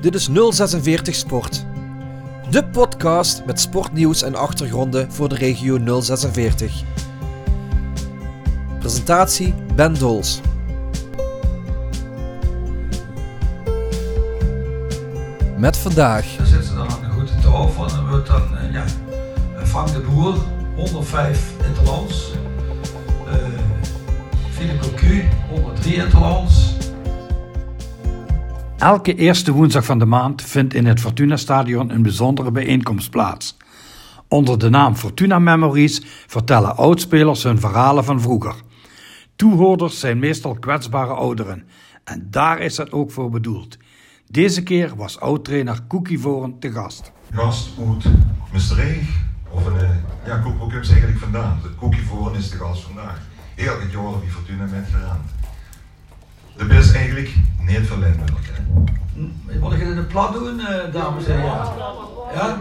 Dit is 046 Sport. De podcast met sportnieuws en achtergronden voor de regio 046. Presentatie Ben Dols. Met vandaag. Daar zitten dan aan de goede touw van wordt dan, uh, ja, Frank de Boer, 105 interlands. Uh, Philippe Cocu, 103 interlands. Elke eerste woensdag van de maand vindt in het Fortuna Stadion een bijzondere bijeenkomst plaats. Onder de naam Fortuna Memories vertellen oudspelers hun verhalen van vroeger. Toehoorders zijn meestal kwetsbare ouderen en daar is het ook voor bedoeld. Deze keer was oud-trainer Cookie Voren te gast. Gast uit Maastricht, of een, eh, ja, het eigenlijk vandaan? Cookie Voren is de gast vandaag. Elk jaar wie Fortuna met gedaan. De best eigenlijk niet Limburg. Wil ik het in het plat doen, uh, dames en heren? Ja?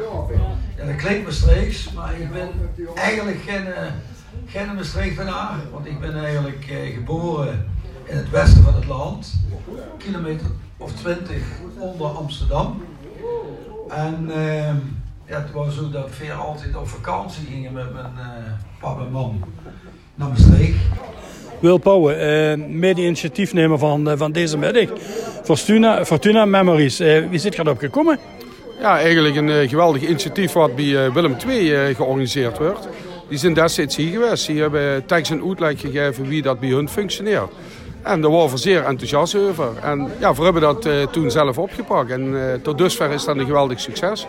Ja, dat klinkt Maastrichts, maar ik ben eigenlijk geen, uh, geen Maastrichtenaar. Want ik ben eigenlijk uh, geboren in het westen van het land. Kilometer of twintig onder Amsterdam. En uh, ja, het was zo dat we altijd op vakantie gingen met mijn papa en mam naar Maastricht. Wil Pauwen, uh, mede-initiatiefnemer van, uh, van deze middag. Fortuna, Fortuna Memories. Uh, wie zit erop gekomen? Ja, eigenlijk een geweldig initiatief wat bij Willem II georganiseerd wordt. Die zijn destijds hier geweest. Die hebben tekst en uitleg gegeven wie dat bij hun functioneert. En daar waren we zeer enthousiast over. En ja, we hebben dat toen zelf opgepakt. En tot dusver is dat een geweldig succes.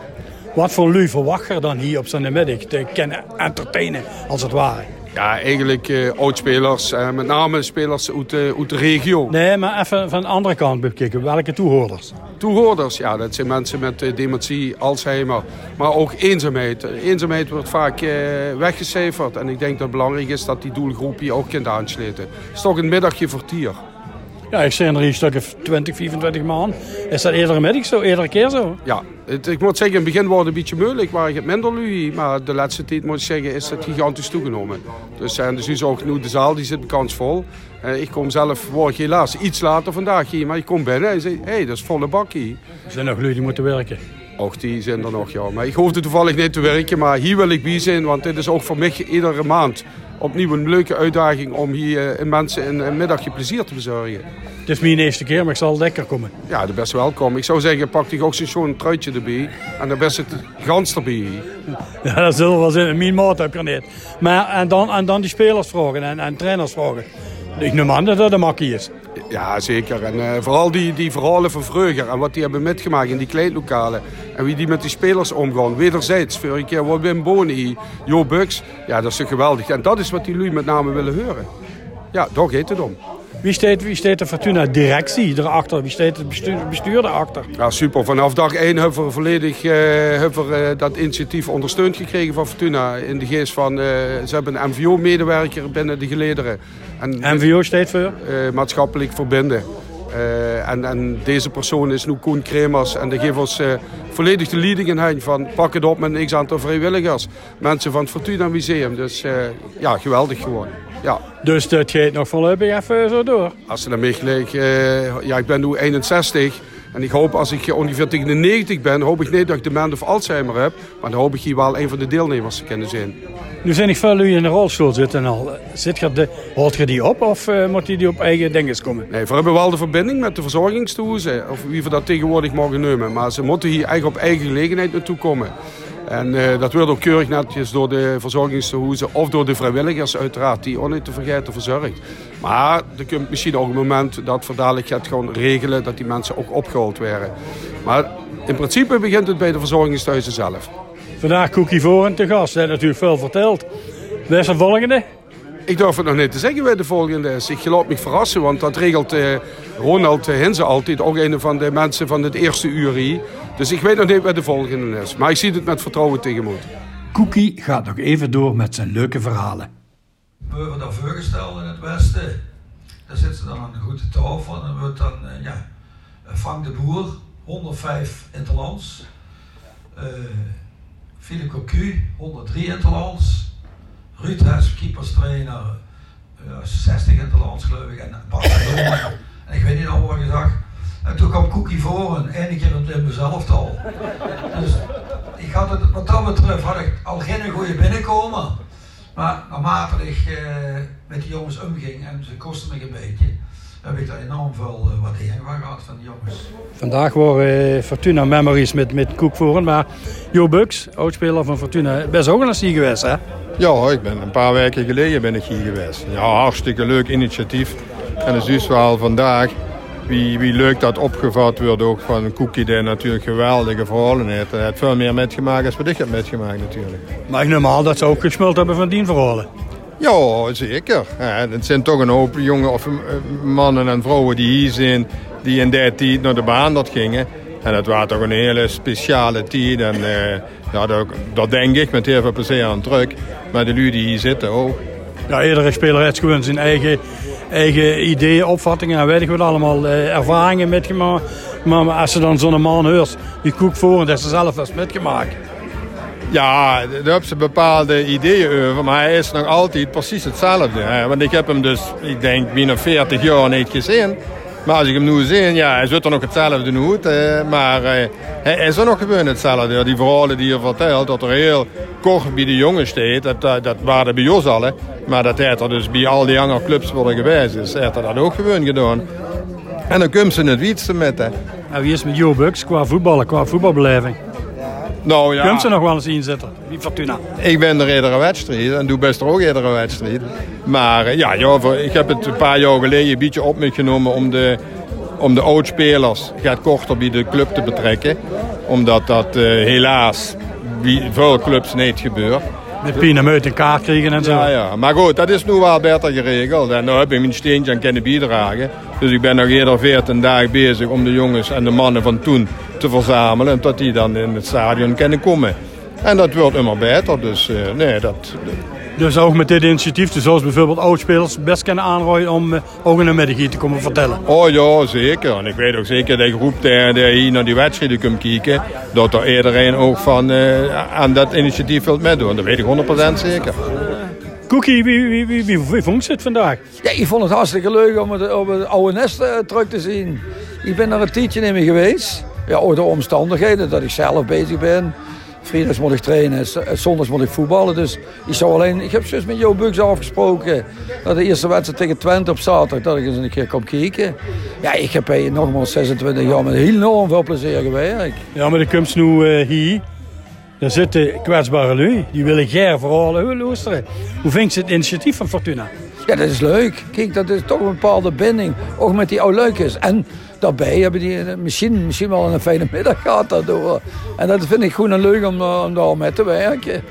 Wat voor lui verwacht je dan hier op zijn middag te kennen entertainen, als het ware? Ja, eigenlijk uh, oudspelers, uh, met name spelers uit, uh, uit de regio. Nee, maar even van de andere kant bekijken. Welke toehoorders? Toehoorders, ja, dat zijn mensen met dementie, Alzheimer, maar ook eenzaamheid. Eenzaamheid wordt vaak weggecijferd en ik denk dat het belangrijk is dat die doelgroep hier ook kunt aansluiten. Het is toch een middagje voor tier. Ja, ik zijn er hier stukken 20, 24 maanden. Is dat eerder middag zo, eerder keer zo? Ja, het, ik moet zeggen, in het begin was het een beetje moeilijk, maar ik heb minder lui. Maar de laatste tijd moet ik zeggen, is het gigantisch toegenomen. Dus, en dus nu is ook nu de zaal, die zit kansvol. Uh, ik kom zelf, word helaas iets later vandaag hier, maar ik kom binnen en zei, hé, hey, dat is volle bak hier. Er zijn nog lui die moeten werken. Och, die zijn er nog, ja. Maar ik hoefde toevallig niet te werken, maar hier wil ik bij zijn, want dit is ook voor mij iedere maand opnieuw een leuke uitdaging om hier mensen een, een middagje plezier te bezorgen. Het is mijn eerste keer, maar ik zal lekker komen. Ja, de best welkom. Ik zou zeggen, pak die ook zo'n truitje erbij. En dan best het gans erbij. Ja, dat zullen wel zijn. Mijn maat heb ik er niet. Maar, en, dan, en dan die spelers vragen en, en trainers vragen. Ik neem aan dat dat een makkie is. Ja, zeker. En uh, vooral die, die verhalen van vroeger en wat die hebben metgemaakt in die kleedlokalen. En wie die met die spelers omgaan. Wederzijds. Vorige keer Wim Boni, Jo Bucks. Ja, dat is toch geweldig. En dat is wat die lui met name willen horen. Ja, daar gaat het om. Wie staat, wie de Fortuna directie erachter? Wie staat het bestuur, bestuur erachter? Ja, super. Vanaf dag 1 hebben we volledig uh, hebben we, uh, dat initiatief ondersteund gekregen van Fortuna. In de geest van, uh, ze hebben een MVO-medewerker binnen de gelederen. En, MVO staat voor? maatschappelijk verbinden. Uh, en, en, deze persoon is nu Koen Kremers. En die geeft ons uh, volledig de leading in hand van pak het op met een x-aantal vrijwilligers. Mensen van het Fortuna Museum. Dus uh, ja, geweldig gewoon. Ja. Dus dat gaat nog voorlopig even zo door? Als ze daarmee gelijk... ja, ik ben nu 61. En ik hoop als ik ongeveer tegen de 90 ben, hoop ik niet dat ik de man of Alzheimer heb. Maar dan hoop ik hier wel een van de deelnemers te kunnen zijn. Nu zijn ik veel u in de rolstoel zitten al. Zit je de, hoort je die op of uh, moet die op eigen dingen komen? Nee, we hebben wel de verbinding met de verzorgingstehuizen. Of wie we dat tegenwoordig mogen nemen. Maar ze moeten hier eigenlijk op eigen gelegenheid naartoe komen. En uh, dat wordt ook keurig netjes door de verzorgingstehuizen of door de vrijwilligers uiteraard, die ook niet te vergeten verzorgt. Maar er komt misschien ook een moment dat we dadelijk gaat gewoon regelen dat die mensen ook opgehaald werden. Maar in principe begint het bij de verzorgingstehuizen zelf. Vandaag Cookie Voren te gast, hij heeft natuurlijk veel verteld. Wat is de volgende? Ik durf het nog niet te zeggen bij de volgende is. Ik laat me verrassen, want dat regelt eh, Ronald Hinze altijd. Ook een van de mensen van het eerste uur hier. Dus ik weet nog niet wat de volgende is. Maar ik zie het met vertrouwen tegemoet. Cookie gaat nog even door met zijn leuke verhalen. We hebben dat voorgesteld in het Westen. Daar zitten ze dan aan de goede touw van. En wordt dan, uh, ja, Frank de Boer, 105 interlands. Uh, Philippe Cocu, 103 interlands. Ruud Hes, keeperstrainer, uh, 60 interlands geloof ik. En Bas En ik weet niet allemaal wat je zag. En toen kwam Cookie voor en eindelijk in het Limburgs elftal. Dus ik had het, wat dat betreft had ik al geen goede binnenkomen. Maar naarmate ik uh, met die jongens omging en ze kostten me een beetje, heb ik daar enorm veel uh, waardering van gehad van de jongens. Vandaag waren uh, Fortuna Memories met, met Koek voor, maar Jo Bux, oudspeler van Fortuna, best ook een geweest hè? Ja, ik ben een paar weken geleden ben ik hier geweest. Ja, hartstikke leuk initiatief. En het is dus wel vandaag wie, wie leuk dat opgevat wordt ook van Cookie, die natuurlijk geweldige verhalen heeft. Hij heeft veel meer metgemaakt als wat ik heb metgemaakt natuurlijk. Maar ik neem aan dat ze ook gesmuld hebben van die verhalen. Ja, zeker. Ja, het zijn toch een hoop jonge of, mannen en vrouwen die hier zijn, die in die tijd naar de baan dat gingen. En het was toch een hele speciale tijd. En uh, ja, dat, dat, denk ik met heel veel plezier aan terug. Maar de lui die hier zitten ook. Ja, iedere speler heeft gewoon zijn eigen eigen ideeën, opvattingen en weet ik wat allemaal, eh, ervaringen metgemaakt. Maar, maar als je dan zo'n man hoort, die koek voor en dat ze zelf was metgemaakt. Ja, daar hebben ze bepaalde ideeën over, maar hij is nog altijd precies hetzelfde. Hè? Want ik heb hem dus, ik denk, bijna 40 jaar niet gezien. Maar als ik hem nu zie, ja, hij zit er nog hetzelfde uit. Eh, maar eh, hij is er nog gewoon hetzelfde. Die verhalen die hij vertelt, dat er heel kort bij de jongen staat, dat, dat, waren bij ons al. Maar dat heeft er dus bij al die andere clubs worden geweest is, heeft hij dat ook gewoon gedaan. En dan komt ze het wietste met. Hè. En wie is met Jo Bucks qua voetballen, qua voetbalbeleving? Nou ja. Kunt ze nog wel eens inzetten, die Fortuna? Ik ben er iedere wedstrijd en doe best er ook iedere wedstrijd. Maar eh, ja, ja, ik heb het een paar jaar geleden een beetje op me genomen om de, om de oudspelers gaat korter bij de club te betrekken. Omdat dat uh, helaas bij veel clubs niet gebeurt. Met Pien uit kaart krijgen en zo. Ja, ja, maar goed, dat is nu wel beter geregeld. En nu heb ik mijn steentje aan kunnen bijdragen. Dus ik ben nog eerder 14 dagen bezig om de jongens en de mannen van toen te verzamelen. En tot die dan in het stadion kunnen komen. En dat wordt immer beter. Dus uh, nee, dat... Dus ook met dit initiatief, dus zoals bijvoorbeeld oudspelers best kunnen aanrooien om uh, ook in de middag hier te komen vertellen. Oh ja, zeker. En ik weet ook zeker dat groep die, die hier naar die wedstrijden komt kijken, dat er iedereen ook van uh, aan dat initiatief wilt meedoen. Dat weet ik 100% zeker. Cookie, wie, wie, wie, wie, wie vond je het vandaag? Ja, ik vond het hartstikke leuk om het, om het oude nest uh, terug te zien. Ik ben er een tijdje in geweest. Ja, ook de omstandigheden dat ik zelf bezig ben. Vrijdags moet ik trainen, zondags moet ik voetballen. Dus ik zou alleen, ik heb juist met Jo Bugs afgesproken dat de eerste wedstrijd tegen Twente op zaterdag, dat ik eens een keer kom kijken. Ja, ik heb hier nogmaals 26 jaar met heel enorm veel plezier gewerkt. Ja, maar de komt nu uh, hier. Daar zitten kwetsbare lui, die willen ger verhalen luisteren. Hoe vindt je het initiatief van Fortuna? Ja, dat is leuk. Kijk, dat is toch een bepaalde binding, ook met die oude leukers. En daarbij hebben die misschien, misschien wel een fijne middag gehad daardoor. En dat vind ik gewoon een leuk om, om daar mee te werken.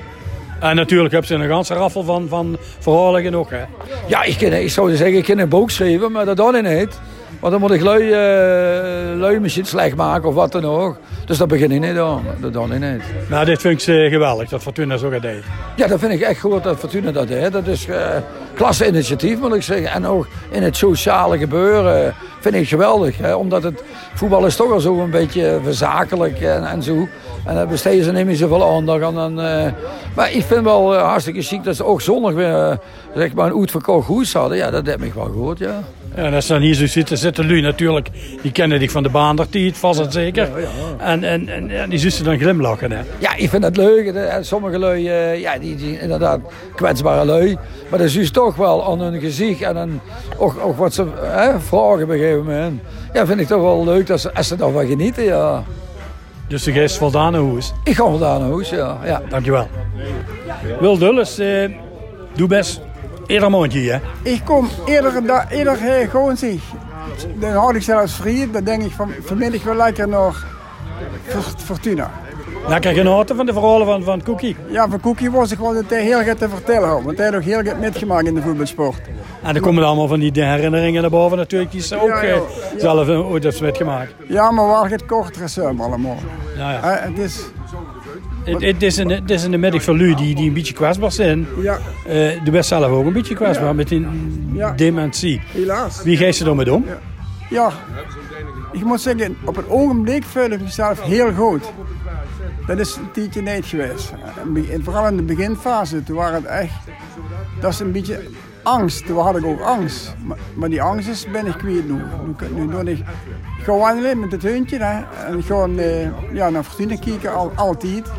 En natuurlijk hebben ze een ganse raffel van, van verhalen genoeg. Hè? Ja, ik, kan, ik zou zeggen, ik kan een boek schrijven, maar dat dan niet. Want dan moet ik lui, uh, lui misschien slecht maken of wat dan ook. Dus dat begin ik niet aan. Dat dan niet. Nou, dit vind ik geweldig, dat Fortuna zo gaat deed. Ja, dat vind ik echt goed dat Fortuna dat deed. Dat is uh, klasse initiatief, moet ik zeggen. En ook in het sociale gebeuren vind ik geweldig. Hè? Omdat het voetbal is toch wel zo een beetje verzakelijk en, en zo. En daar besteden ze niet meer zoveel aandacht aan. En, uh, maar ik vind wel uh, hartstikke chic dat ze ook zondag weer uh, zeg maar een uitverkocht goed hadden. Ja, dat heb ik wel gehoord, ja. Ja, en als ze dan hier zo zitten, zitten lui natuurlijk, die kennen die van de baan, die het vast en zeker. Ja, ja. En, en, en, en die zussen dan glimlachen. Hè? Ja, ik vind het leuk. En sommige lui, ja, die, die inderdaad kwetsbare lui. Maar dat is toch wel aan hun gezicht en aan, ook, ook wat ze hè, vragen op een gegeven moment. Ja, vind ik toch wel leuk dat ze, als ze daarvan genieten, ja. Dus de geest voldaan hoes? Ik ga voldaan hoes, ja. ja. Dankjewel. Wil Dulles, eh, doe best eerder mondje, hè? Ik kom eerder, da, eerder eh, gewoon zie. Dan houd ik zelfs vrij. Dan denk ik van vanmiddag wel lekker nog Fortuna. Lekker genoten van de verhalen van, van Cookie? Ja, van Cookie was ik wel het heel goed te vertellen. Want hij heeft nog heel goed metgemaakt in de voetbalsport. En dan komen er allemaal van die herinneringen naar boven natuurlijk. Die ze ook ja, ja. Uh, zelf ooit heeft metgemaakt. Ja, maar wel het kortere sum allemaal. Ja, ja. Uh, het is... Het, is een, het is een middag voor jullie die, die een beetje kwetsbaar zijn. Ja. Uh, de best zelf ook een beetje kwetsbaar ja. met die ja. dementie. Helaas. Wie geeft ze daarmee om? Ja. ja, ik moet zeggen, op het ogenblik voel ik mezelf heel goed. Dat is een tijdje niet geweest. En vooral in de beginfase, toen waren het echt... Dat is een beetje angst. Toen had ik ook angst. Maar, maar die angst is, ben ik kwijt nu. nu, nu, nu ik, ga wandelen met het hondje. Hè. En ga uh, ja, naar Fortuna kijken, al, altijd.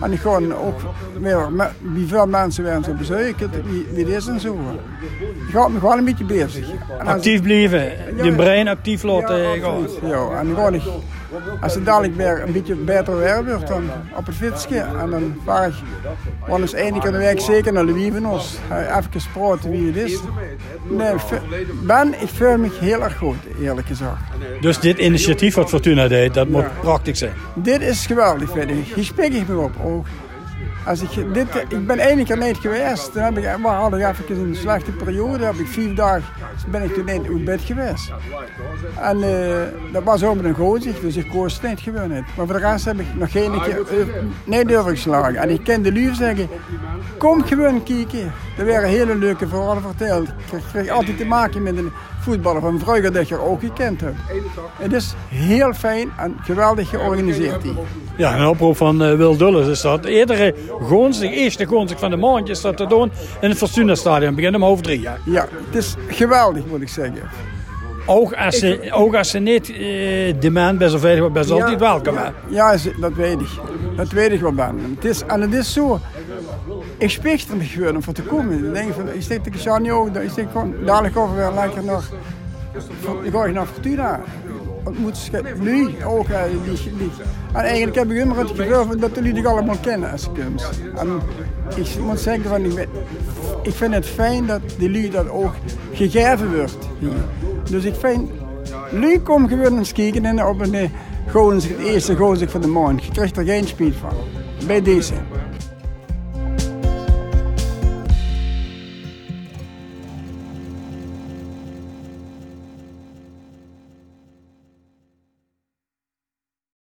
En ik ga ook weer met, wie veel mensen werden zo bezoeken, wie, wie is en zo. Ik ga me gewoon een beetje bezig. En actief blijven, je brein actief laten ja, gaan. Ja, en gewoon als het dadelijk weer een beetje beter weer wordt, dan op het fietsje. En dan vaar ik wel eens één keer de week zeker naar Louis Even gesproken wie het is. Nee, ben, ik voel me heel erg goed, eerlijk gezegd. Dus dit initiatief wat Fortuna deed, dat moet praktisch zijn? Dit is geweldig, vind ik. Hier spreek ik me op. Ook. Als ik, dit, ik ben één keer niet geweest. Dan heb ik, we hadden even een slechte periode. heb ik vier dagen ben ik toen in bed geweest. En uh, dat was ook met een gozer, dus ik koos het niet. Maar voor de rest heb ik nog geen keer uh, niet geslagen. En ik ken de lief zeggen, kom gewoon kijken. Er werden hele leuke verhalen verteld. Ik kreeg altijd te maken met een voetballer van vroeger dat je ook gekend hebt. Het is heel fijn en geweldig georganiseerd hier. Ja, een oproep van uh, Wil Dulles is dat. De eerste gonstig van de maand is dat te doen in het Fortuna Stadion. Begin om half drie. Ja. ja, het is geweldig moet ik zeggen. Ook als ze, ook als ze niet uh, demand best of veilig best ja, altijd welkom. Hè? Ja, dat weet ik. Dat weet ik wel ben. Het is, en het is zo. Ik spreek er me gewoon om voor te komen. Ik denk van, ik steek de ook. Ik steek gewoon dadelijk over weer lekker nog. Ik ga naar Fortuna ontmoet nu ook. En eigenlijk heb ik immer het gevoel dat jullie allemaal kennen als kunst. En ik moet zeggen, van, ik, ik vind het fijn dat jullie dat ook gegeven wordt. Dus ik vind, nu kom gewoon eens kijken op een, uh, gewoon, het eerste gozer van de maand. Je krijgt er geen speed van. Bij deze.